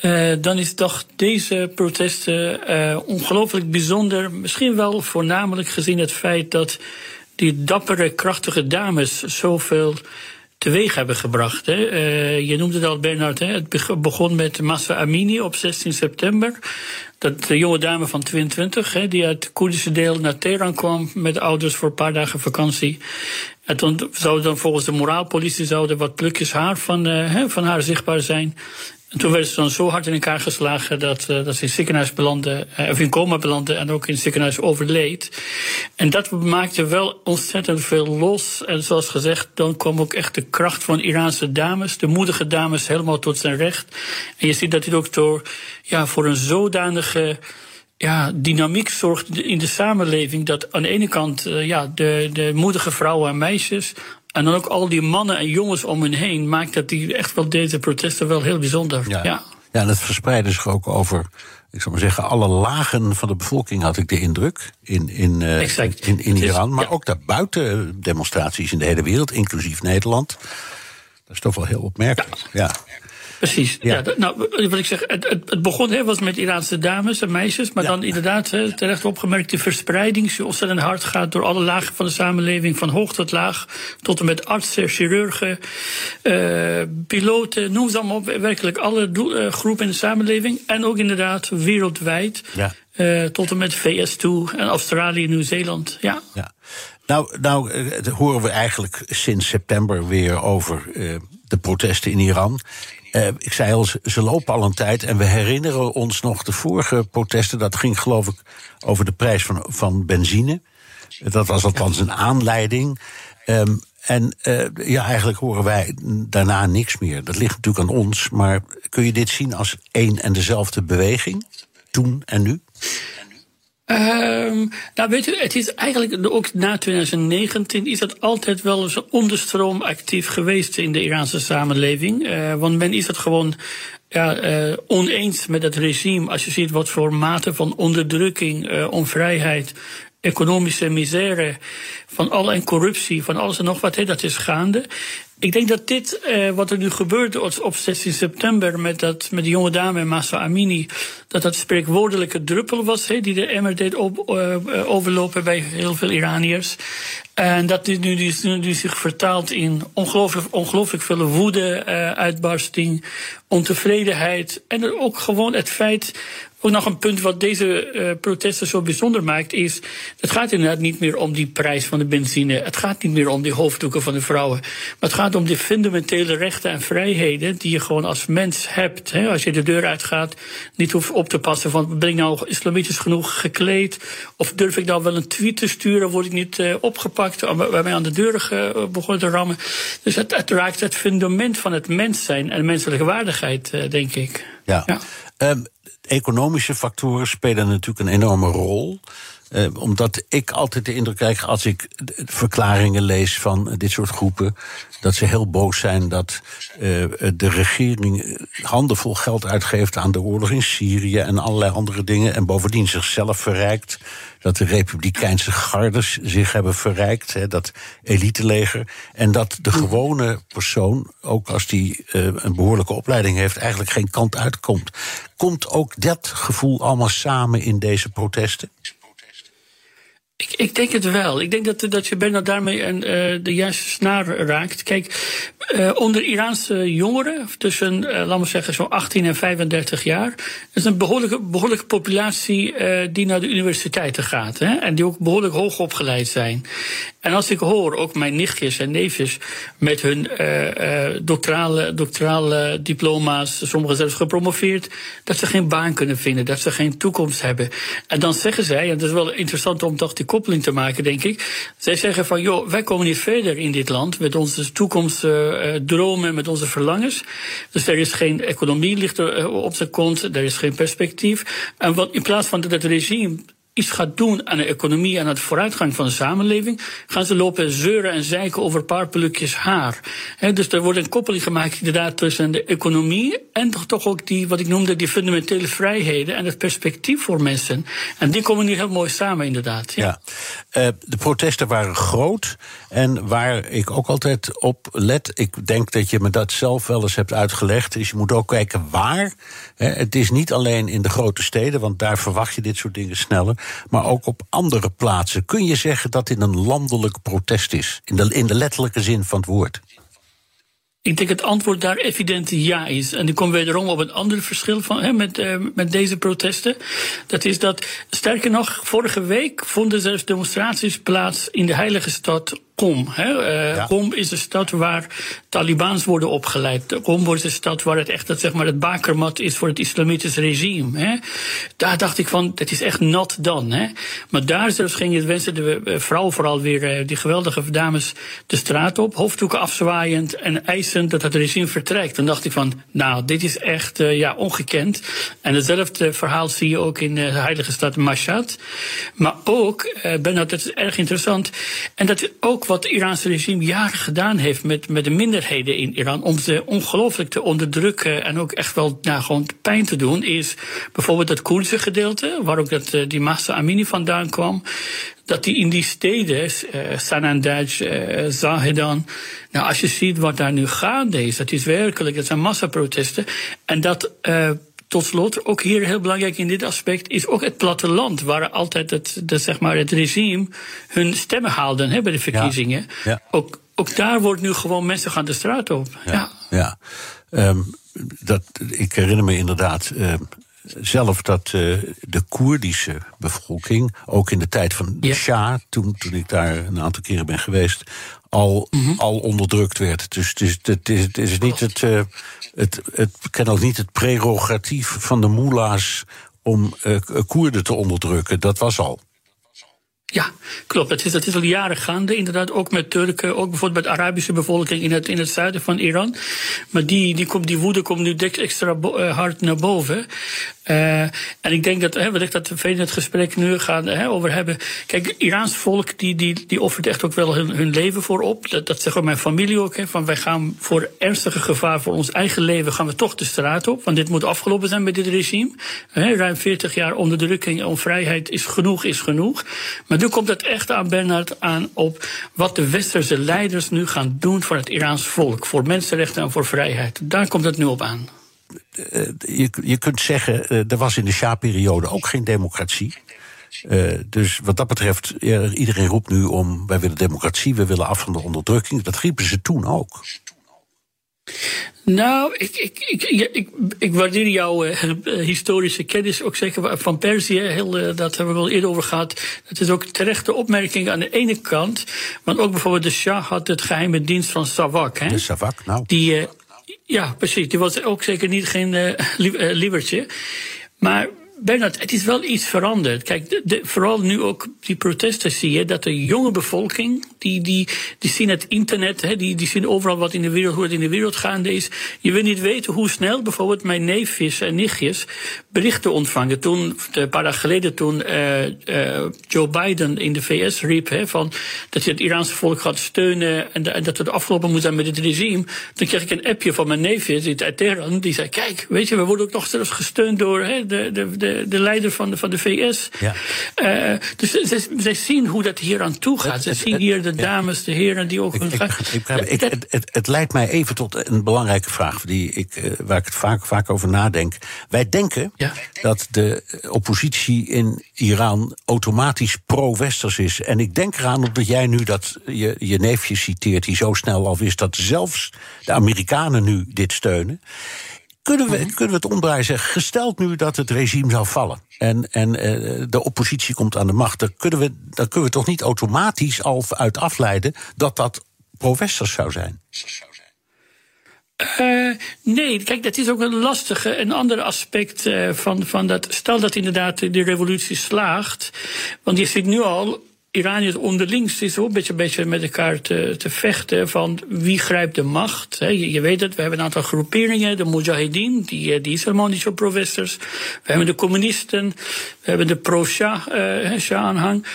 Uh, dan is toch deze protesten ongelooflijk bijzonder. Misschien wel voornamelijk gezien het feit dat die dappere, krachtige dames zoveel teweeg hebben gebracht. Hè. Uh, je noemde het al, Bernard. Hè. Het begon met Massa Amini op 16 september. Dat de jonge dame van 22, hè, die uit het Koerdische deel naar Teheran kwam met ouders voor een paar dagen vakantie. En zou dan volgens de moraalpolitie zouden wat plukjes haar van, uh, van haar zichtbaar zijn. En toen werden ze dan zo hard in elkaar geslagen dat, uh, dat ze in ziekenhuis belandde, uh, of in coma belandde en ook in het ziekenhuis overleed. En dat maakte wel ontzettend veel los. En zoals gezegd, dan kwam ook echt de kracht van Iraanse dames, de moedige dames, helemaal tot zijn recht. En je ziet dat dit ook door, ja, voor een zodanige ja, dynamiek zorgt in de samenleving. Dat aan de ene kant uh, ja, de, de moedige vrouwen en meisjes en dan ook al die mannen en jongens om hen heen maakt dat die echt wel deze protesten wel heel bijzonder. Ja, ja. ja en het verspreidde zich ook over, ik zou maar zeggen, alle lagen van de bevolking had ik de indruk. In, in, uh, in, in, Iran, maar ook daarbuiten demonstraties in de hele wereld, inclusief Nederland. Dat is toch wel heel opmerkelijk. ja. Precies. Ja. nou, wat ik zeg, het, het, begon hè, was met Iraanse dames en meisjes, maar dan inderdaad hè, terecht opgemerkt de verspreiding die ontzettend hard gaat door alle lagen van de samenleving, van hoog tot laag, tot en met artsen, chirurgen, uh, piloten, noem ze allemaal op, werkelijk alle uh, groepen in de samenleving en ook inderdaad wereldwijd. Ja. Uh, tot en met VS toe en Australië, Nieuw-Zeeland. Ja. ja. Nou, nou eh, horen we eigenlijk sinds september weer over de protesten in Iran. Uh, ik zei al, ze lopen al een tijd. En we herinneren ons nog de vorige protesten. Dat ging geloof ik over de prijs van, van benzine. Dat was althans een aanleiding. Um, en uh, ja, eigenlijk horen wij daarna niks meer. Dat ligt natuurlijk aan ons. Maar kun je dit zien als één en dezelfde beweging? Toen en nu? Um, nou, weet u, het is eigenlijk ook na 2019 is dat altijd wel eens onderstroom actief geweest in de Iraanse samenleving. Uh, want men is het gewoon ja, uh, oneens met het regime. Als je ziet wat voor mate van onderdrukking, uh, onvrijheid, economische misère, van al en corruptie, van alles en nog wat, he, dat is gaande. Ik denk dat dit, uh, wat er nu gebeurt op 16 september met, dat, met die jonge dame Massa Amini, dat dat spreekwoordelijke druppel was die de emmer deed op, uh, overlopen bij heel veel Iraniërs. En dat dit nu, nu, nu zich vertaalt in ongelooflijk, ongelooflijk veel woede, uitbarsting, ontevredenheid. En ook gewoon het feit ook nog een punt wat deze uh, protesten zo bijzonder maakt, is: het gaat inderdaad niet meer om die prijs van de benzine. Het gaat niet meer om die hoofddoeken van de vrouwen. Maar het gaat om die fundamentele rechten en vrijheden die je gewoon als mens hebt. Hè? Als je de deur uitgaat, niet hoeft op te passen van ben ik nou islamitisch genoeg gekleed? Of durf ik nou wel een tweet te sturen? Word ik niet uh, opgepakt? Waar mij aan de deur uh, begonnen te rammen. Dus het, het, raakt het fundament van het mens zijn en menselijke waardigheid, denk ik. Ja. ja. Um, economische factoren spelen natuurlijk een enorme rol. Uh, omdat ik altijd de indruk krijg als ik verklaringen lees van dit soort groepen. dat ze heel boos zijn dat uh, de regering handenvol geld uitgeeft aan de oorlog in Syrië en allerlei andere dingen. En bovendien zichzelf verrijkt. Dat de Republikeinse gardes zich hebben verrijkt, hè, dat eliteleger. En dat de gewone persoon, ook als die een behoorlijke opleiding heeft, eigenlijk geen kant uitkomt. Komt ook dat gevoel allemaal samen in deze protesten? Ik, ik denk het wel. Ik denk dat, dat je bijna daarmee een, uh, de juiste snaar raakt. Kijk, uh, onder Iraanse jongeren, tussen, uh, laten we zeggen, zo'n 18 en 35 jaar, is een behoorlijke, behoorlijke populatie die naar de universiteiten gaat. Hè, en die ook behoorlijk hoog opgeleid zijn. En als ik hoor, ook mijn nichtjes en neefjes met hun doctorale, doctorale diploma's, sommigen zelfs gepromoveerd, dat ze geen baan kunnen vinden, dat ze geen toekomst hebben. En dan zeggen zij, en dat is wel interessant om toch die koppeling te maken, denk ik. Zij zeggen van, joh, wij komen niet verder in dit land met onze toekomstdromen, uh, met onze verlangens. Dus er is geen economie ligt er, uh, op zijn kont, er is geen perspectief. En wat in plaats van dat het regime iets gaat doen aan de economie en aan de vooruitgang van de samenleving, gaan ze lopen zeuren en zeiken over een paar plukjes haar. Dus er wordt een koppeling gemaakt inderdaad tussen de economie en toch, toch ook die, wat ik noemde, die fundamentele vrijheden en het perspectief voor mensen. En die komen nu heel mooi samen, inderdaad. Ja. Uh, de protesten waren groot en waar ik ook altijd op let, ik denk dat je me dat zelf wel eens hebt uitgelegd, is je moet ook kijken waar. He, het is niet alleen in de grote steden, want daar verwacht je dit soort dingen sneller maar ook op andere plaatsen. Kun je zeggen dat dit een landelijk protest is, in de, in de letterlijke zin van het woord? Ik denk het antwoord daar evident ja is. En ik kom wederom op een ander verschil van, met, uh, met deze protesten. Dat is dat, sterker nog, vorige week vonden zelfs demonstraties plaats in de heilige stad Qom. Hè. Uh, ja. Qom is de stad waar Talibans worden opgeleid. Qom wordt de stad waar het echt dat, zeg maar, het bakermat is voor het islamitisch regime. Hè. Daar dacht ik van, dat is echt nat dan. Hè. Maar daar zelfs gingen mensen, de vrouwen vooral weer, die geweldige dames, de straat op, hoofddoeken afzwaaiend en eisend dat het regime vertrekt. Dan dacht ik van, nou, dit is echt uh, ja, ongekend. En hetzelfde verhaal zie je ook in de heilige stad Mashhad. Maar ook, uh, ben dat is erg interessant, en dat ook wat het Iraanse regime jaren gedaan heeft met, met de minderheden in Iran. om ze ongelooflijk te onderdrukken en ook echt wel nou, gewoon pijn te doen. is bijvoorbeeld het Koerdische gedeelte, waar ook dat, die Massa Amini vandaan kwam dat die in die steden, uh, Sanandaj, uh, Zahedan, nou als je ziet wat daar nu gaande is, dat is werkelijk, dat zijn massaprotesten. En dat tot slot, ook hier heel belangrijk in dit aspect, is ook het platteland, waar altijd het, de, zeg maar het regime hun stemmen haalden hè, bij de verkiezingen. Ja, ja. Ook, ook daar wordt nu gewoon mensen gaan de straat op. Ja, ja. Um, dat, ik herinner me inderdaad. Uh, zelf dat uh, de Koerdische bevolking, ook in de tijd van de Shah, toen, toen ik daar een aantal keren ben geweest, al, mm-hmm. al onderdrukt werd. Dus het is, het is, het is niet het, uh, het, het, ken ook niet het prerogatief van de moela's om uh, Koerden te onderdrukken. Dat was al. Ja, klopt. Dat is, dat is al jaren gaande, inderdaad. Ook met Turken, ook bijvoorbeeld met de Arabische bevolking in het, in het zuiden van Iran. Maar die, die, komt, die woede komt nu extra hard naar boven. Uh, en ik denk dat, hè, wellicht dat we in het gesprek nu gaan hè, over hebben. Kijk, Iraans volk die, die, die offert echt ook wel hun, hun leven voor op. Dat, dat ook mijn familie ook. Hè, van wij gaan voor ernstige gevaar voor ons eigen leven gaan we toch de straat op. Want dit moet afgelopen zijn met dit regime. Hè, ruim 40 jaar onderdrukking onvrijheid is genoeg, is genoeg. Maar nu komt het echt aan, Bernard, aan op wat de westerse leiders nu gaan doen voor het Iraans volk. Voor mensenrechten en voor vrijheid. Daar komt het nu op aan. Eh, je, je kunt zeggen, uh, er was in de Sja-periode ook geen democratie. Uh, dus wat dat betreft, iedereen roept nu om... wij willen democratie, we willen af van de onderdrukking. Dat riepen ze toen ook. Nou, ik, ik, ik, ik, ik waardeer jouw historische kennis ook zeker van Perzië. Heel, dat hebben we wel eerder over gehad. Dat is ook terechte opmerking aan de ene kant. Want ook bijvoorbeeld de Shah had het geheime dienst van Savak. Hè? De Savak, nou. Die, ja, precies. Die was ook zeker niet geen uh, lievertje. Maar Bernard, het is wel iets veranderd. Kijk, de, vooral nu ook die protesten zie je dat de jonge bevolking, die, die, die zien het internet, die, die zien overal wat in de wereld, hoe het in de wereld gaande is. Je wil niet weten hoe snel bijvoorbeeld mijn neefjes en nichtjes berichten ontvangen. Toen, een paar dagen geleden, toen uh, uh, Joe Biden in de VS riep van dat hij het Iraanse volk gaat steunen en, dat het afgelopen moet zijn met het regime, toen kreeg ik een appje van mijn neefjes uit Teheran, die zei: Kijk, weet je, we worden ook nog zelfs gesteund door de, de, de, de leider van de, van de VS. Ja. Uh, dus zij zien hoe dat hier aan toe gaat. Ze zien hier de dames, de heren die ook. Ik, ik, ik, ik het, het, het, leidt mij even tot een belangrijke vraag die ik, uh, waar ik het vaak, vaak over nadenk. Wij denken ja. dat de oppositie in Iran automatisch pro-westers is. En ik denk eraan omdat jij nu dat je, je neefje citeert, die zo snel al wist dat zelfs de Amerikanen nu dit steunen. Kunnen we, mhm. kunnen we het omdraaien zeggen, gesteld nu dat het regime zou vallen en, en uh, de oppositie komt aan de macht, dan kunnen, we, dan kunnen we toch niet automatisch al uit afleiden dat dat pro-westers zou zijn? Uh, nee, kijk, dat is ook een lastige, een ander aspect uh, van, van dat. Stel dat inderdaad de revolutie slaagt. Want je ziet nu al Iraniërs onderling zitten ook een beetje, beetje met elkaar te, te vechten van wie grijpt de macht. Je, je, weet het, we hebben een aantal groeperingen, de Mujahideen, die, eh, die is helemaal niet zo pro-westers. We hebben de communisten, we hebben de pro-Shah-aanhang.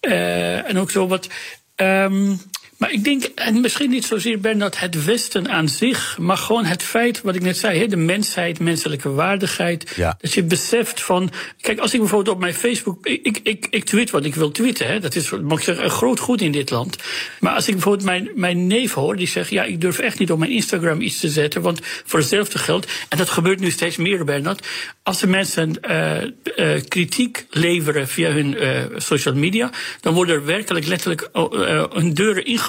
Uh, uh, en ook zo wat. Um, maar ik denk, en misschien niet zozeer Bernard, het Westen aan zich, maar gewoon het feit, wat ik net zei, de mensheid, menselijke waardigheid. Ja. Dat je beseft van. Kijk, als ik bijvoorbeeld op mijn Facebook. Ik, ik, ik tweet wat ik wil tweeten, hè, dat is mag ik zeggen, een groot goed in dit land. Maar als ik bijvoorbeeld mijn, mijn neef hoor, die zegt: Ja, ik durf echt niet op mijn Instagram iets te zetten, want voor hetzelfde geld, en dat gebeurt nu steeds meer, Bernard. Als de mensen uh, uh, kritiek leveren via hun uh, social media, dan worden er werkelijk letterlijk hun deuren ingebracht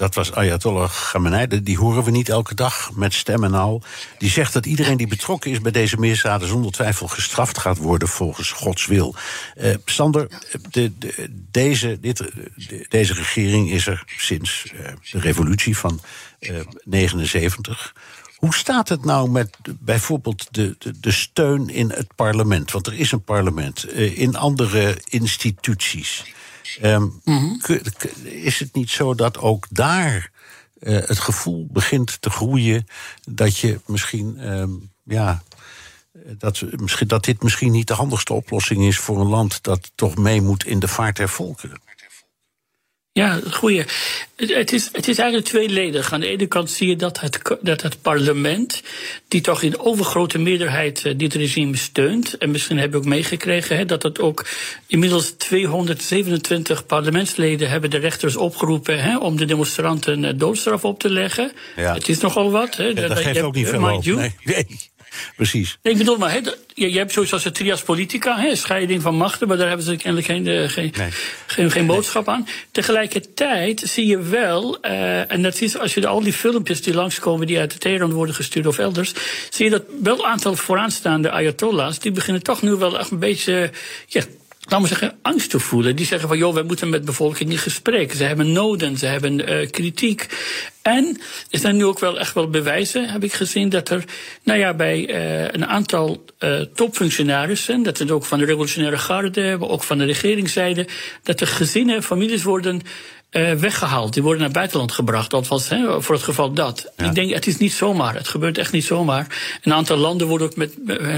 dat was Ayatollah Khamenei. Die horen we niet elke dag met stem en al. Die zegt dat iedereen die betrokken is bij deze misdaden... zonder twijfel gestraft gaat worden volgens Gods wil. Uh, Sander, de, de, deze, dit, de, deze regering is er sinds uh, de revolutie van uh, eh, 79... Hoe staat het nou met bijvoorbeeld de, de, de, steun in het parlement? Want er is een parlement, in andere instituties. Um, Is het niet zo dat ook daar uh, het gevoel begint te groeien dat je misschien, um, ja, dat, misschien, dat dit misschien niet de handigste oplossing is voor een land dat toch mee moet in de vaart der volkeren? Ja, goeie. Het is, het is eigenlijk tweeledig. Aan de ene kant zie je dat het, dat het parlement, die toch in overgrote meerderheid eh, dit regime steunt, en misschien heb je ook meegekregen hè, dat het ook inmiddels 227 parlementsleden hebben de rechters opgeroepen hè, om de demonstranten eh, doodstraf op te leggen. Ja. Het is nogal wat. Hè, dat, dat geeft ook niet veel Nee. nee precies. ik bedoel, maar he, je, je, hebt zoiets als de trias politica, he, scheiding van machten, maar daar hebben ze kennelijk geen, uh, geen, geen, geen, boodschap aan. Tegelijkertijd zie je wel, uh, en dat is als je al die filmpjes die langskomen die uit de Teheran worden gestuurd of elders, zie je dat wel een aantal vooraanstaande ayatollahs, die beginnen toch nu wel echt een beetje, ja, laten we zeggen, angst te voelen. Die zeggen van, joh, wij moeten met bevolking in gesprek. Ze hebben noden, ze hebben uh, kritiek. En er zijn nu ook wel echt wel bewijzen, heb ik gezien, dat er nou ja, bij uh, een aantal uh, topfunctionarissen, dat is ook van de revolutionaire garde, maar ook van de regeringszijde, dat er gezinnen, families worden uh, weggehaald. Die worden naar het buitenland gebracht. Althans, hè, voor het geval dat. Ik denk, het is niet zomaar. Het gebeurt echt niet zomaar. Een aantal landen worden ook met,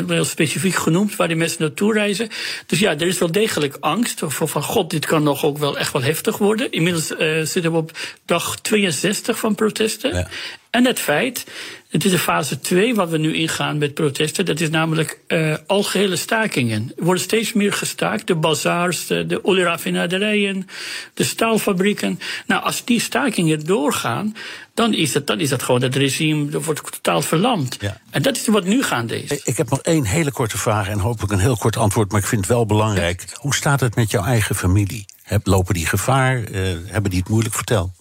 heel specifiek genoemd waar die mensen naartoe reizen. Dus ja, er is wel degelijk angst. Of van god, dit kan nog ook wel echt wel heftig worden. Inmiddels uh, zitten we op dag 62 van protesten. Ja. En het feit, het is de fase 2 wat we nu ingaan met protesten, dat is namelijk uh, algehele stakingen. Er worden steeds meer gestaakt, de bazaars, de, de olieraffinaderijen, de staalfabrieken. Nou, als die stakingen doorgaan, dan is het, dan is het gewoon het regime dat wordt totaal verlamd. Ja. En dat is wat nu gaande is. Ik heb nog één hele korte vraag en hopelijk een heel kort antwoord, maar ik vind het wel belangrijk. Hoe staat het met jouw eigen familie? Lopen die gevaar? Uh, hebben die het moeilijk? Vertel.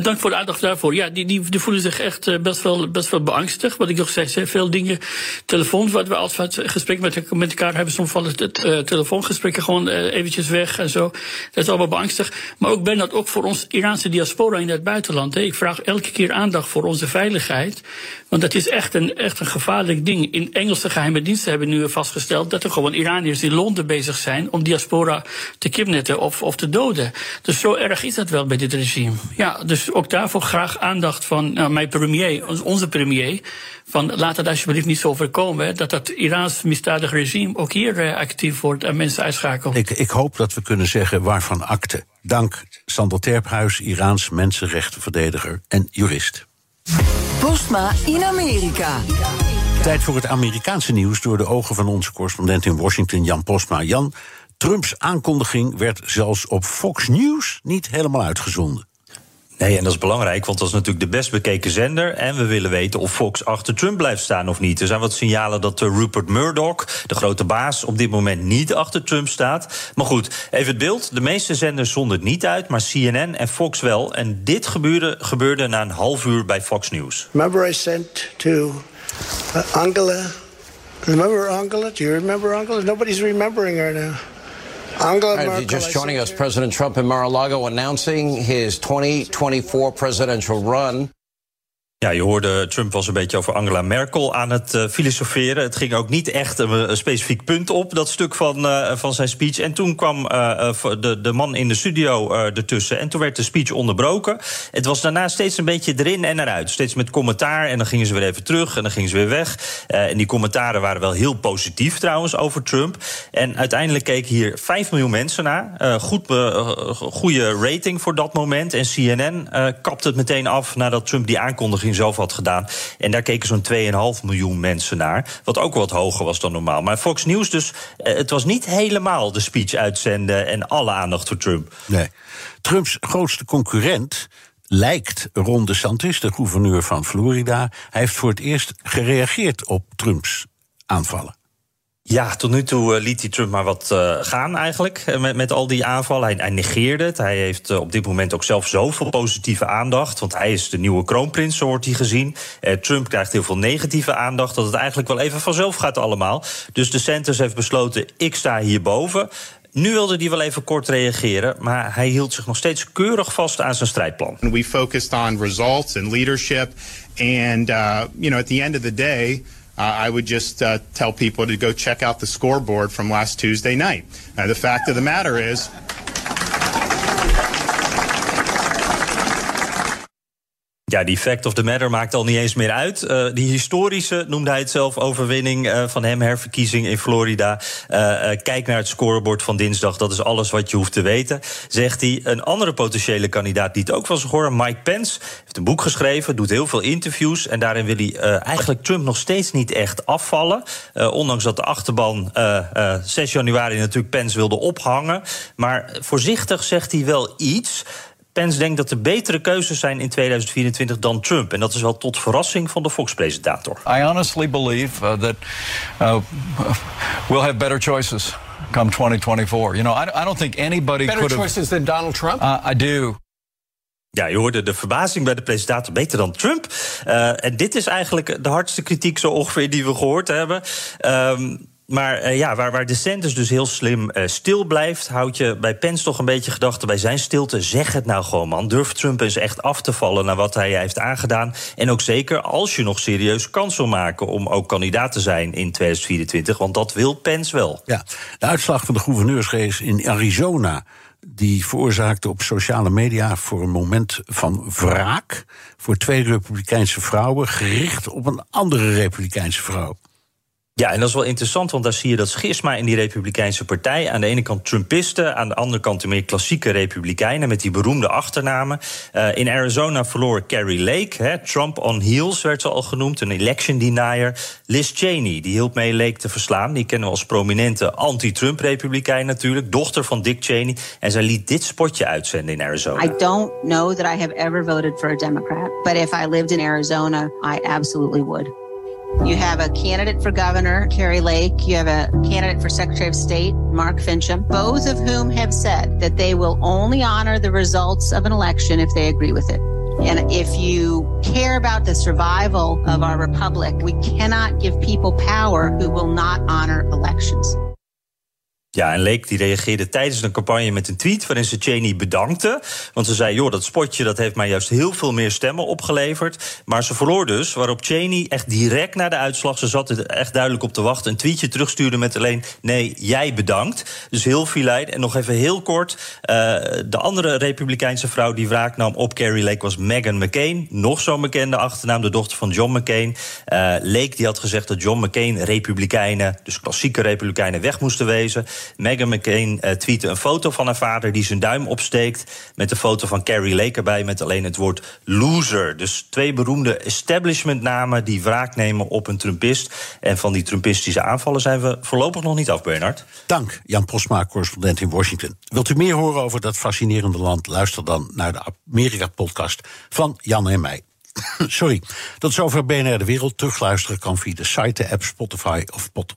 Dank voor de aandacht daarvoor. Ja, die, die, die voelen zich echt uh, best, wel, best wel beangstigd. Wat ik nog zeg, veel dingen, telefoons, wat we altijd gesprek met, elkaar hebben, soms vallen het uh, telefoongesprekken gewoon uh, eventjes weg en zo. Dat is allemaal beangstigd. Maar ook ben dat ook voor ons Iraanse diaspora in het buitenland. Ik vraag elke keer aandacht voor onze veiligheid. Want dat is echt een, echt een gevaarlijk ding. In Engelse geheime diensten hebben nu vastgesteld dat er gewoon Iraniërs in Londen bezig zijn om diaspora te kidnappen of, of te doden. Dus zo erg is dat wel bij dit regime. Ja, dus ook daarvoor graag aandacht van nou, mijn premier, onze premier. Van laat het alsjeblieft niet zo voorkomen dat dat Iraans misdadig regime ook hier uh, actief wordt en mensen uitschakelt. Ik, ik hoop dat we kunnen zeggen waarvan akte. Dank Sander Terphuis, Iraans mensenrechtenverdediger en jurist. Postma in Amerika. Tijd voor het Amerikaanse nieuws door de ogen van onze correspondent in Washington, Jan Postma. Jan, Trumps aankondiging werd zelfs op Fox News niet helemaal uitgezonden. Nee, en dat is belangrijk, want dat is natuurlijk de best bekeken zender. En we willen weten of Fox achter Trump blijft staan of niet. Er zijn wat signalen dat Rupert Murdoch, de grote baas, op dit moment niet achter Trump staat. Maar goed, even het beeld. De meeste zenders zonden het niet uit, maar CNN en Fox wel. En dit gebeurde, gebeurde na een half uur bij Fox News. Remember I sent to uh, Angela. Remember Angela? Do you remember Angela? Nobody's remembering her now. Right, just joining us, President Trump in Mar-a-Lago announcing his 2024 presidential run. Ja, je hoorde Trump was een beetje over Angela Merkel aan het uh, filosoferen. Het ging ook niet echt een, specifiek punt op, dat stuk van, uh, van zijn speech. En toen kwam uh, de, de man in de studio ertussen. En toen werd de speech onderbroken. Het was daarna steeds een beetje erin en eruit. Steeds met commentaar. En dan gingen ze weer even terug en dan gingen ze weer weg. en die commentaren waren wel heel positief trouwens over Trump. En uiteindelijk keken hier 5 miljoen mensen naar. goed, goede rating voor dat moment. En CNN kapte het meteen af nadat Trump die aankondiging zelf had gedaan. En daar keken zo'n 2,5 miljoen mensen naar. Wat ook wat hoger was dan normaal. Maar Fox News dus, eh, het was niet helemaal de speech uitzenden... en alle aandacht voor Trump. Nee. Trumps grootste concurrent lijkt Ron DeSantis, de gouverneur van Florida. Hij heeft voor het eerst gereageerd op Trumps aanvallen. Ja, tot nu toe uh, liet hij Trump maar wat uh, gaan eigenlijk. Eh, met, met al die aanvallen. Hij, negeerde het. Hij heeft op dit moment ook zelf zoveel positieve aandacht. Want hij is de nieuwe kroonprins, zo wordt hij gezien. Trump krijgt heel veel negatieve aandacht. Dat het eigenlijk wel even vanzelf gaat allemaal. Dus de Centers heeft besloten, ik sta hierboven. Nu wilde hij wel even kort reageren, maar hij hield zich nog steeds keurig vast aan zijn strijdplan. We focused on results and leadership. And, uh, you know, at the end of the day... uh, I would just uh, tell people to go check out the scoreboard from last Tuesday night. The fact of the matter is, Ja, die fact of the matter maakt al niet eens meer uit. Uh, die historische, noemde hij het zelf, overwinning uh, van hem, herverkiezing in Florida. Uh, kijk naar het scorebord van dinsdag, dat is alles wat je hoeft te weten. Zegt hij. Een andere potentiële kandidaat die het ook van zich horen, Mike Pence, heeft een boek geschreven, doet heel veel interviews. En daarin wil hij eigenlijk Trump nog steeds niet echt afvallen. ondanks dat de achterban 6 januari natuurlijk Pence wilde ophangen. Maar voorzichtig zegt hij wel iets. Pence denkt dat er betere keuzes zijn in 2024 dan Trump. En dat is wel tot verrassing van de Fox-presentator. I honestly believe uh, that uh, we'll have better choices come 2024. You know, I, I don't think anybody better could choices than Donald Trump. Uh, I do. Ja, je hoorde de verbazing bij de presentator beter dan Trump. Uh, en dit is eigenlijk de hardste kritiek zo ongeveer die we gehoord hebben. Um, maar uh, ja, waar, waar DeSantis dus heel slim uh, stil blijft, houd je bij Pence toch een beetje gedachten bij zijn stilte. Zeg het nou gewoon, man. Durf Trump eens echt af te vallen naar wat hij heeft aangedaan. En ook zeker als je nog serieus kans wil maken om ook kandidaat te zijn in 2024. Want dat wil Pence wel. Ja, de uitslag van de gouverneursrace in Arizona die veroorzaakte op sociale media voor een moment van wraak voor twee Republikeinse vrouwen, gericht op een andere Republikeinse vrouw. Ja, en dat is wel interessant, want daar zie je dat schisma in die Republikeinse partij. Aan de ene kant Trumpisten, aan de andere kant de meer klassieke Republikeinen met die beroemde achternamen. Uh, in Arizona verloor Carrie Lake, hè, Trump on heels werd ze al genoemd, een election denier. Liz Cheney, die hielp mee Lake te verslaan. Die kennen we als prominente anti-Trump-Republikein natuurlijk, dochter van Dick Cheney. En zij liet dit spotje uitzenden in Arizona. I don't know that I have ever voted for a Democrat, but if I lived in Arizona, I absolutely would. You have a candidate for governor, Carrie Lake. You have a candidate for Secretary of State, Mark Fincham, both of whom have said that they will only honor the results of an election if they agree with it. And if you care about the survival of our republic, we cannot give people power who will not honor elections. Ja, en Lake die reageerde tijdens de campagne met een tweet waarin ze Cheney bedankte. Want ze zei, joh, dat spotje dat heeft mij juist heel veel meer stemmen opgeleverd. Maar ze verloor dus, waarop Cheney echt direct na de uitslag... ze zat er echt duidelijk op te wachten, een tweetje terugstuurde met alleen... nee, jij bedankt. Dus heel filijn. En nog even heel kort, uh, de andere republikeinse vrouw die wraak nam op Carrie Lake... was Meghan McCain, nog zo'n bekende achternaam, de dochter van John McCain. Uh, die had gezegd dat John McCain republikeinen, dus klassieke republikeinen, weg moesten wezen... Meghan McCain uh, tweette een foto van haar vader die zijn duim opsteekt. Met een foto van Carrie Lake erbij met alleen het woord loser. Dus twee beroemde establishmentnamen die wraak nemen op een Trumpist. En van die Trumpistische aanvallen zijn we voorlopig nog niet af, Bernard. Dank, Jan Prosma, correspondent in Washington. Wilt u meer horen over dat fascinerende land? Luister dan naar de Amerika-podcast van Jan en mij. <coughs> Sorry. Tot zover BNR De Wereld. Terugluisteren kan via de site, de app, Spotify of pod